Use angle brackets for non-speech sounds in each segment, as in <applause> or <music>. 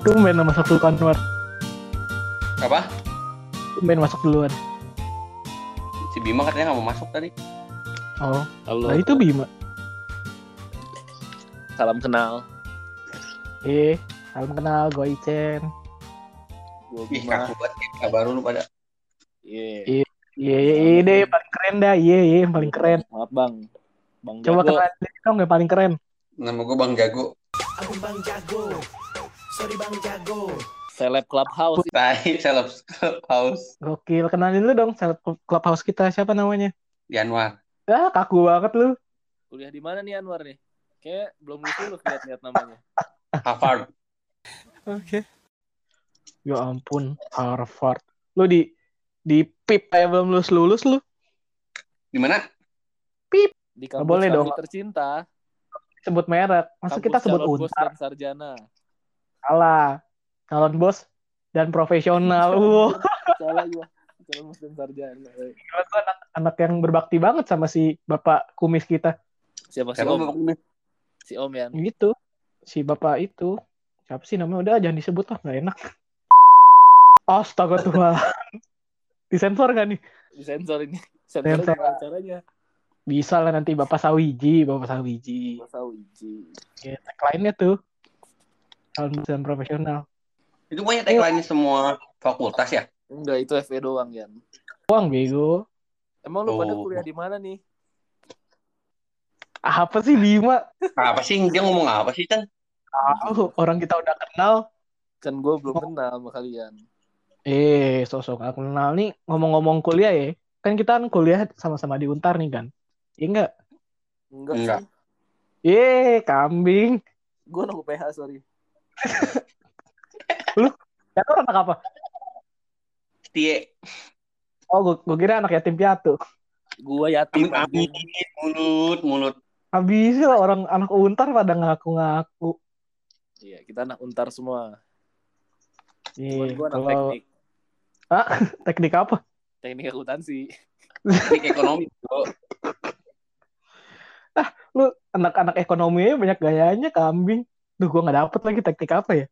Tumben masuk dulu Anwar. Apa? Tumben masuk duluan. Si Bima katanya nggak mau masuk tadi. Oh, Halo. nah itu Bima. Salam kenal. Eh, salam kenal, gue Icen. Gue Ih, Bima. kaku banget ya. baru lu pada. Iya. Iya, iya, iya deh, paling keren dah. Iya, iya, yang paling keren. Maaf bang. Bang Coba Jago. kenalin diri dong yang paling keren. Nama gue Bang Jago. Aku Bang Jago. Sorry Bang Jago. Seleb Clubhouse. Tai Seleb House Gokil, kenalin lu dong seleb clubhouse kita siapa namanya? Januar. Ah, kaku banget lu. Kuliah di mana nih Anwar nih? Kayak belum lulus lulus lihat-lihat namanya. Harvard. Oke. Ya ampun, Harvard. Lu di di PIP kayak belum lulus lulus lu. Di mana? Di Nggak kampus boleh kami dong. tercinta. Sebut merek. Masa kampus kita sebut untar? sarjana. Salah. Calon bos dan profesional. <laughs> Wow. Salah gua. Calon bos dan sarjana. Gila, gua anak, anak yang berbakti banget sama si bapak kumis kita. Siapa si Siapa Om? Bapak Kumis? Si Om ya. Gitu. Si bapak itu. Siapa sih namanya? Udah jangan disebut lah, nggak enak. Astaga Tuhan. <laughs> Disensor gak nih? Disensor ini. Sensor Sensor. caranya? Bisa lah nanti Bapak Sawiji, Bapak Sawiji. Masa uji. Ya, tagline-nya tuh. Calon bos dan profesional. Itu banyak tagline semua fakultas ya? Enggak, itu FE doang, Yan. Uang bego. Emang lu pada Oh. kuliah di mana nih? Apa sih Bima? Apa sih? Dia ngomong apa sih, Chan? Tahu orang kita udah kenal. Kan gue belum kenal sama kalian. Eh, sosok aku kenal nih ngomong-ngomong kuliah ya. Kan kita kan kuliah sama-sama di Untar nih kan. Iya enggak? Enggak, Enggak. Eh, kambing. Gue anak UPH, sorry. Lu anak apa? Setie. Oh, gua, gua kira anak yatim piatu. Gue yatim. Amin, amin. Mulut, mulut. Habis lah orang anak Untar pada ngaku-ngaku. Iya, kita anak untar semua. Iya, gue anak kalau teknik. <laughs> teknik apa? Teknik akuntansi. <laughs> Teknik ekonomi. bro. Lu anak-anak ekonomi banyak gayanya kambing. Duh, gua nggak dapet lagi teknik apa ya.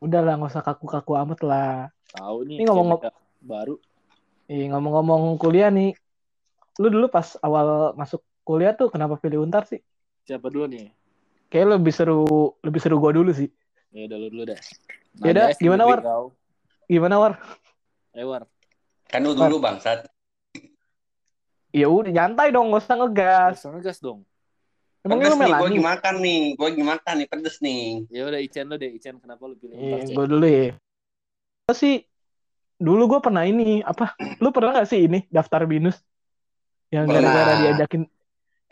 Udah lah, nggak usah kaku-kaku amat lah. Tahu nih. Ini ngomong- baru. Ih, ngomong-ngomong kuliah nih. Lu dulu pas awal masuk kuliah tuh kenapa pilih Untar sih? Siapa dulu nih? Kayaknya lebih seru, lebih seru gua dulu sih. Ya udah lu dulu dah. Ya udah, gimana, War? kau. Gimana, War? Eh, War. Kan lu dulu bangsat. Ya udah, nyantai dong, nggak usah ngegas. Langsung ngegas dong. Emangnya lu nih, gue Melani? lagi makan nih. Gue lagi makan nih, pedes nih. Ya udah Icen lu deh, Icen kenapa lu pilih Iya, untar, Cen? gue dulu ya. Gua sih dulu gue pernah ini apa? Lu pernah gak sih ini daftar binus? Yang gara-gara diajakin,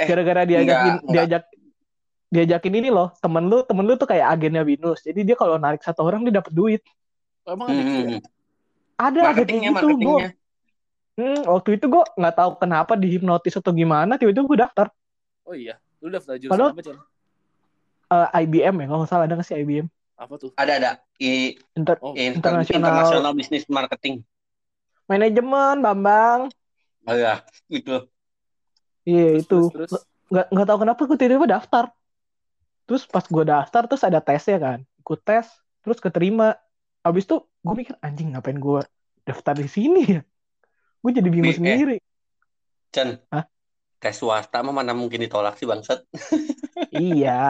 Eh, gara-gara diajakin, enggak, enggak. diajak, diajakin ini loh. Temen lu, temen lu tuh kayak agennya binus. Jadi dia kalau narik satu orang dia dapat duit. Emang ada gitu ya? Hmm. Ada, ada Marketingnya, gitu. Gua, marketingnya. hmm, waktu itu gue nggak tahu kenapa dihipnotis atau gimana. Tiba-tiba gue daftar Oh iya, lu daftar jurusan Padahal- apa, Cen? eh, IBM ya, kalau nggak salah ada nggak sih IBM? Apa tuh? Ada, ada. I, Inter Oh, inter- International- international business marketing. manajemen, Bambang. Oh ya, itu. Iya terus, itu. Terus, terus, nggak nggak tahu kenapa gue tiba-tiba daftar terus pas gue daftar terus ada tesnya kan ikut tes terus keterima habis itu gue mikir anjing ngapain gue daftar di sini ya gue jadi bingung Bi- eh. sendiri Chan. Hah? Tes swasta mah mana mungkin ditolak sih bangsat. <laughs> iya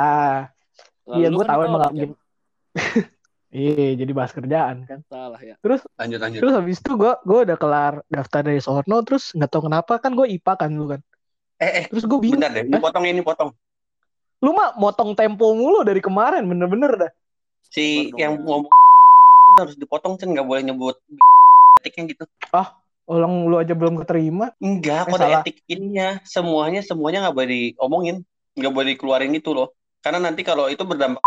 iya gue kan tahu emang mungkin <laughs> iya jadi bahas kerjaan kan Salah ya. Lanjut, lanjut. terus habis itu gue gue udah kelar daftar dari sono terus nggak tahu kenapa kan gue IPA kan lu kan Eh, eh, terus gue bingung bentar deh. Ini potong ini potong. lu mah motong tempo mulu dari kemarin bener-bener dah Si Sabar yang ya. ngomong itu harus dipotong, Chan. Nggak boleh nyebut <laughs> etiknya gitu. Orang lu aja belum keterima Enggak, Eh, kode salah. etik ininya. Semuanya, semuanya nggak boleh diomongin. Nggak boleh dikeluarin gitu loh. Karena nanti kalau itu berdampak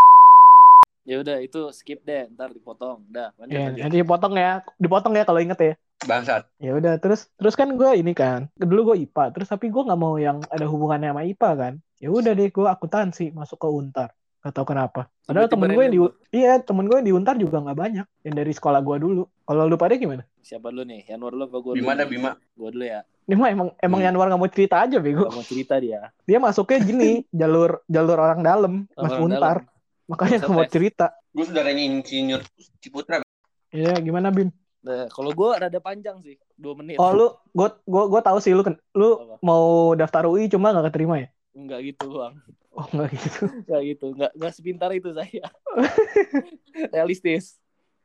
Ya udah itu skip deh, ntar dipotong. Dah, lanjut ya, lanjut. nanti dipotong ya dipotong ya kalau inget ya bangsat. ya udah terus terus kan gue ini kan dulu gue IPA terus tapi gue nggak mau yang ada hubungannya sama IPA kan ya udah deh gue akuntansi masuk ke Untar gak tau kenapa padahal temen gue yang di iya temen gue yang di Untar juga nggak banyak yang dari sekolah gue dulu kalau lu pada gimana Siapa dulu nih? Yanwar dulu apa gue? Bima dah? Bima. Gue dulu ya. ini mah emang emang Hmm. Yanwar nggak mau cerita aja bego Gak mau cerita dia. dia masuknya gini <laughs> jalur jalur orang dalam masuk Orang Untar dalam. Makanya gue mau cerita. Gue saudaranya insinyur Ciputra. Iya, gimana Bim? Nah, kalau gue rada panjang sih, dua menit. Oh lu, gue gue gue tahu sih lu kan, lu Apa? mau daftar UI cuma nggak keterima ya? Enggak gitu bang, <laughs> Oh nggak gitu. enggak gitu, enggak enggak sepintar itu saya. <laughs> Realistis,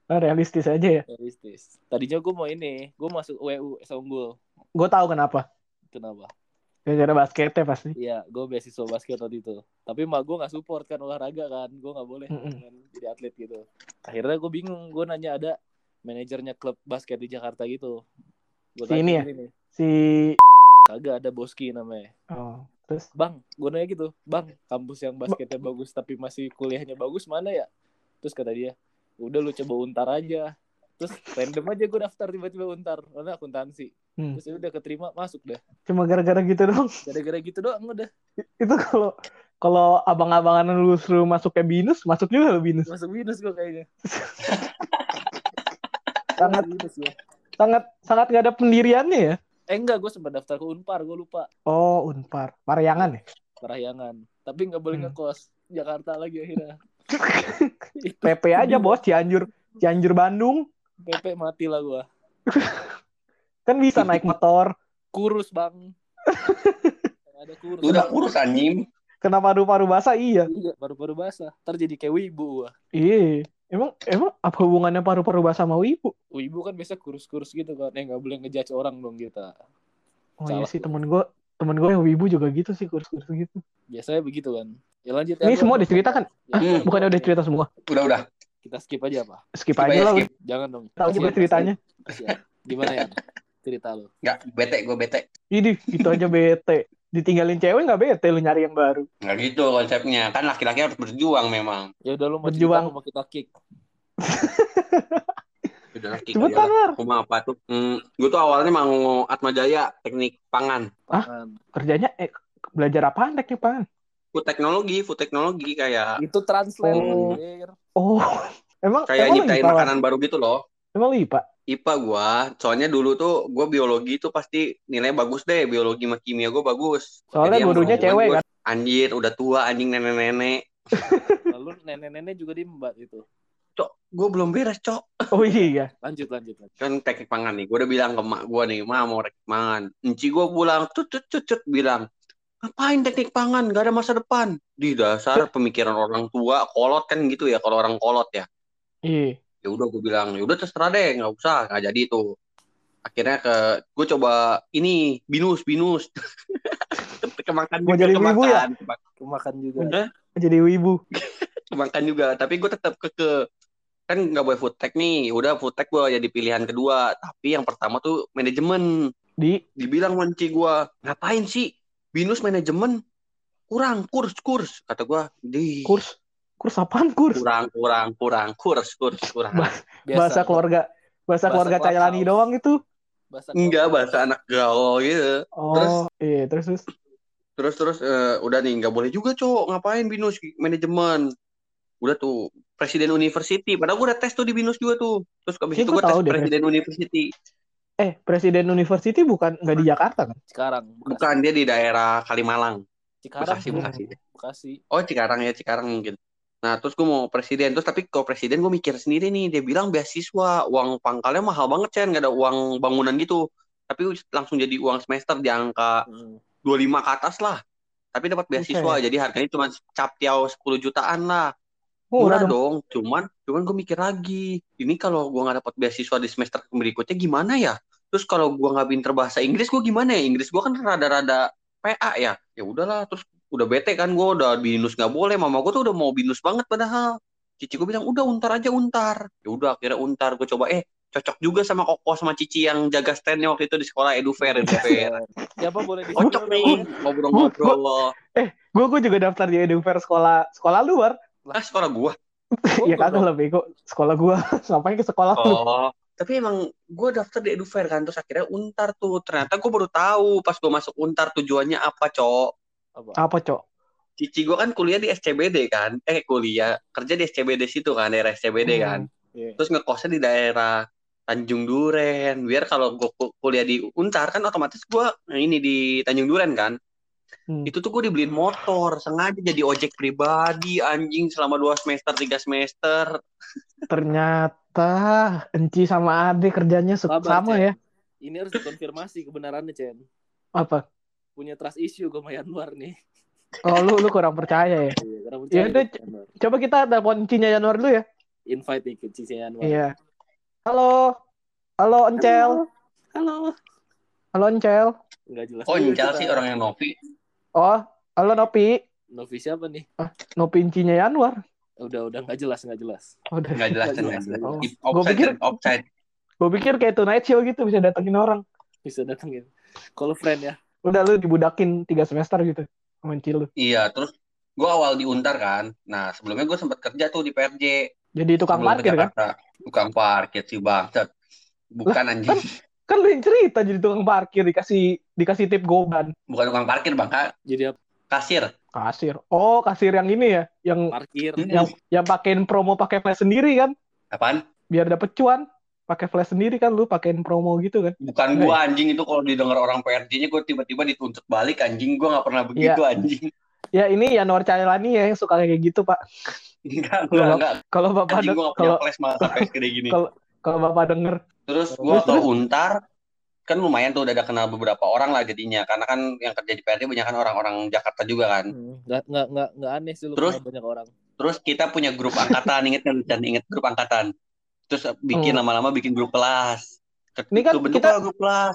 Ah, Realistis aja ya. realistis. Tadinya gue mau ini, gue masuk WU Unggul. Gue tahu kenapa. Kenapa? Gara-gara basketnya pasti. Iya, gue beasiswa basket waktu itu. Tapi mah gue nggak support kan olahraga kan, gue nggak boleh kan, jadi atlet gitu. Akhirnya gue bingung, gue nanya ada manajernya klub basket di Jakarta gitu. Gue Si ini ya? nih, Si kagak ada Boski namanya. oh, terus Bang, gue nanya gitu, bang, kampus yang basketnya bagus tapi masih kuliahnya bagus mana ya? Terus kata dia, udah lu coba untar aja. Terus random aja gue daftar tiba-tiba untar, karena akuntansi. Hmm. Terus ya udah keterima, masuk dah. cuma gara-gara gitu dong. Gara-gara gitu doang udah. Itu kalau kalau abang-abangan lu suruh masuk ke binus, masuk juga lu binus. Masuk minus gue kayaknya. <laughs> Sangat gue. sangat sangat nggak ada pendiriannya ya. Eh enggak, gue sempat daftar ke Unpar, gue lupa. Oh, Unpar. Parahyangan ya? Parahyangan. Tapi nggak boleh Hmm. ngekos. Jakarta lagi akhirnya. <laughs> PP aja bos, Cianjur Cianjur Bandung PP mati lah gue. <laughs> kan bisa naik motor. Kurus bang. <laughs> Ada kurus. Udah kurus anjing. Kena paru-paru basah iya. Iya, baru-baru basah. Ntar jadi kayak wibu gua. Iya. Emang emang apa hubungannya paru-paru basah sama ibu? Wibu kan biasa kurus-kurus gitu kan. Eh nggak boleh ngejudge orang dong kita. Oh iya Salah sih gua. temen gue temen gue yang wibu juga gitu sih kurus-kurus gitu. Biasanya begitu kan. Ya lanjut Ini Edward. semua diceritakan? Ya, Hmm. Bukannya udah cerita semua? Udah udah. Kita skip aja apa? Skip Skip aja aja, lah. skip. Jangan dong. Tahu juga ceritanya. kasihan. Gimana ya? Cerita lu. Enggak, bete gue bete. Ini gitu aja bete. Ditinggalin cewek nggak bete lu nyari yang baru. Enggak gitu konsepnya. Kan laki-laki harus berjuang memang. Ya udah lu mau Berjuang. cerita apa mau kita kick? <laughs> Udah laki Cepetan. Aku apa tuh? Hmm, gue tuh awalnya mau Atma Jaya, teknik pangan. Pangan. Kerjanya eh belajar apaan teknik pangan? Food teknologi, food teknologi kayak Itu translate. Oh. Oh, <laughs> emang kayak emang nyiptain makanan baru gitu loh. Emang lu IPA? IPA gua, soalnya dulu tuh gua biologi tuh pasti nilai bagus deh, biologi sama kimia gua bagus. Soalnya Jadi gurunya cewek gua, kan. Anjir, udah tua anjing nenek-nenek. <laughs> Lalu nenek-nenek juga diembat itu. Cok, gua belum beres, Cok. Oh iya. Lanjut lanjut. lanjut. Kan teknik pangan nih. Gua udah bilang ke mak gua nih, "Ma, mau teknik pangan." Enci gua pulang, tut tut tut, tut bilang, "Ngapain teknik pangan? Gak ada masa depan." Di dasar pemikiran orang tua, kolot kan gitu ya kalau orang kolot ya. Iya. Ya udah gue bilang ya udah terserah deh nggak usah. Nggak jadi tuh. Akhirnya ke gue coba ini binus binus. <laughs> Kemakan Mau juga jadi wibu ya? kemakan. Kemak- Kemakan juga. Hah? Jadi wibu. <laughs> kemakan juga. Tapi gue tetap ke ke kan nggak boleh food tech nih. Udah food tech gue jadi pilihan kedua. Tapi yang pertama tuh manajemen. Di? Dibilang manci gue ngapain sih? Binus manajemen? Kurang kurs kurs. Kata gue di. Kurs. Kurs apaan kurs? kurang kurang kurang kurs kurs kurang Bah- Biasa. Bahasa keluarga bahasa Bahasa keluarga. Cailani doang itu. Bahasa enggak bahasa anak gaul gitu Oh, Terus? iya terus terus. terus terus eh, udah nih nggak boleh juga cowok ngapain binus manajemen udah tuh presiden university padahal gue udah tes tuh di binus juga tuh terus habis Iya, itu gue tes deh, presiden university Eh, Presiden University bukan nggak di Jakarta kan? Sekarang. Bekasi. bukan dia di daerah Kalimalang Cikarang. Bekasi. Bekasi Bekasi. oh Cikarang ya Cikarang mungkin nah terus gue mau presiden. Terus tapi kalau presiden gue mikir sendiri nih dia bilang beasiswa uang pangkalnya mahal banget Chen nggak ada uang bangunan gitu. Tapi langsung jadi uang semester di angka Hmm. 25 ke atas lah. Tapi dapat beasiswa. Buset. jadi harganya cuma cap tiau 10 jutaan lah. Oh, murah dong. dong. Cuman cuman gue mikir lagi. Ini kalau gue nggak dapat beasiswa di semester berikutnya gimana ya? Terus kalau gue nggak pinter bahasa Inggris gue gimana ya? Inggris gue kan rada-rada PA ya? Ya udahlah. Terus udah bete kan gue udah binus nggak boleh mama gue tuh udah mau binus banget padahal cici gue bilang udah untar aja untar ya udah akhirnya untar gue coba eh cocok juga sama koko sama cici yang jaga standnya waktu itu di sekolah edufair edufair <laughs> Siapa boleh di cocok nih ngobrol-ngobrol Gue gue juga daftar di Edufair sekolah sekolah luar. ah sekolah gue <laughs> ya kagak lah bego. Sekolah gua <laughs> ngapain ke sekolah lu? Oh, tapi emang gue daftar di Edufair kan, terus akhirnya Untar tuh. Ternyata gue baru tahu pas gue masuk Untar tujuannya apa, Cok. Apa? Apa, Cok? Cici gue kan kuliah di SCBD kan, eh kuliah kerja di SCBD situ kan, daerah SCBD Hmm. kan. Iya. Terus ngekosnya di daerah Tanjung Duren. Biar kalau gue kuliah di Untar kan otomatis gue ini di Tanjung Duren kan. Hmm. Itu tuh gue dibeliin motor, sengaja jadi ojek pribadi, anjing selama dua semester, tiga semester. <laughs> Ternyata Enci sama Ade kerjanya Sabar, sama ya. Ini harus dikonfirmasi kebenarannya, Chen. Apa? Punya trust issue gue sama Yanwar nih. Oh lu lu kurang percaya ya. Iya, karena Ya percaya udah, sama Yanwar. Coba kita telepon Cinya Januar dulu ya. Invite nih ke Yanwar. Iya. Halo. Halo Encel. Halo. Halo Encel. Enggak jelas. Oh, kita. sih orang yang Novi. Oh, halo Nopi. Novi siapa nih? Nopi Cinya Januar. Udah, udah nggak jelas, nggak jelas. Oh, udah. Nggak jelas, Nggak jelas, oh. Offside, pikir- offside. Gue pikir kayak Tonight Show gitu bisa datengin orang. Bisa datengin. Kalau friend ya. Udah lu dibudakin tiga semester gitu. Sama Enci lu. Iya, terus gue awal di Untar kan. Nah, sebelumnya gue sempat kerja tuh di PRJ. Jadi tukang sebelum parkir kan? Tukang parkir sih bangsat. Bukan anjing. Kan lu yang cerita jadi tukang parkir dikasih dikasih tip goban. Bukan tukang parkir, Bang. Kak. Jadi apa? Kasir. Kasir. Oh, kasir yang ini ya, yang parkir. Yang yang pakein promo pakai flash sendiri kan? Apaan? Biar dapet cuan. Pakai flash sendiri kan lu pakein promo gitu kan? Bukan gua anjing itu kalau didengar orang PRJ-nya gue tiba-tiba dituntut balik anjing. Gue nggak pernah begitu anjing. Ya ini Yanuar Cailani ya yang suka kayak gitu, Pak. Enggak, enggak, enggak. Kalau Bapak Anjing punya kalau flash malah sampai segede gini. kalau- kalau Bapak denger Terus gue ke Untar, kan lumayan tuh udah ada kenal beberapa orang lah jadinya. Karena kan yang kerja di PRJ banyak kan orang-orang Jakarta juga kan. Hmm, Nggak, nggak, nggak, nggak aneh sih lu Terus? banyak orang. Terus kita punya grup angkatan, inget kan? Dan inget grup angkatan. Terus bikin Hmm. lama-lama bikin grup kelas. Ini kan kita- grup kelas.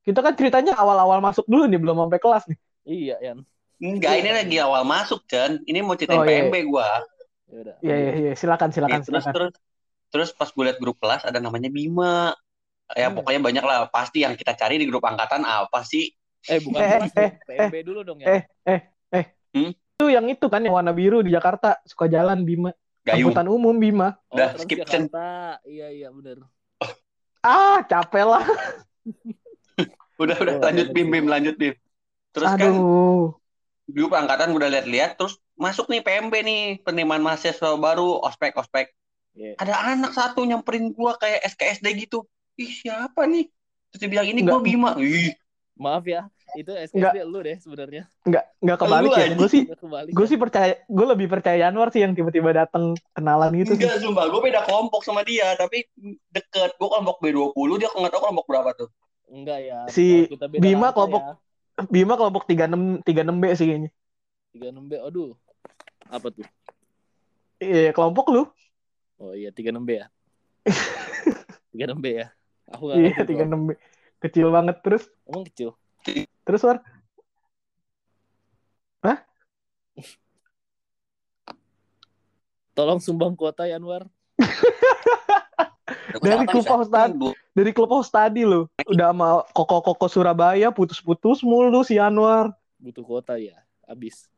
kita kan ceritanya awal-awal masuk dulu nih belum sampai kelas nih. Iya, Yan. Enggak, ini lagi awal masuk, Chen. Ini mau ceritain Oh, iya. PMB gua. Ya udah. Iya iya iya, silakan silakan Nih, terus silakan. terus terus pas gue liat grup kelas ada namanya Bima. Ya Hmm. pokoknya banyak lah. Pasti yang kita cari di grup angkatan apa sih? Eh, bukan Eh, kelas, eh. PMB dulu dong ya. eh. Hmm? Itu yang itu kan yang warna biru di Jakarta suka jalan Bima. Gayung. Angkutan umum Bima. Oh, Udah, skip, Chen. Iya, iya, bener. Ah, capek lah. <laughs> Udah udah Oh, lanjut ada Bim sih. Bim lanjut Bim. Terus kan Aduh. grup angkatan udah lihat-lihat terus masuk nih PMB nih penerimaan mahasiswa baru ospek ospek. Iya. Ada anak satu nyamperin gua kayak SKSD gitu. Ih siapa nih? Terus dia bilang ini Enggak. gua Bima. Ih Maaf ya, itu SKSD lu deh sebenarnya. Nggak nggak kebalik Lu ya. Gue sih Nggak gue sih percaya gue lebih percaya Januar sih yang tiba-tiba datang kenalan gitu sih. enggak sumpah gue beda kelompok sama dia tapi deket. Gue kelompok B20 dia nggak tahu kelompok berapa tuh. Enggak ya. Si kita beda Bima kelompok ya. Bima kelompok 36 36B sih kayaknya. 36B. Aduh. Apa tuh? Iya, kelompok lu. Oh iya 36B ya. <laughs> 36B ya. Aku nggak Iya, ngerti. bro. 36B. Kecil banget terus. Emang kecil. Terus War, Tolong sumbang kuota ya Anwar. <laughs> Dari Clubhouse tadi. dari klub host tadi lo udah sama koko-koko Surabaya putus-putus mulu si Anwar. Butuh kuota ya. Abis.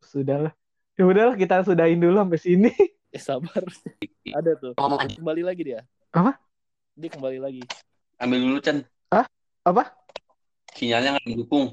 Sudahlah. <laughs> Ya udahlah kita sudahin dulu sampai sini. Eh <laughs> sabar. Ada tuh. Kembali lagi dia. Apa? Dia kembali lagi. Ambil dulu Chen. Apa? Sinyalnya nggak didukung.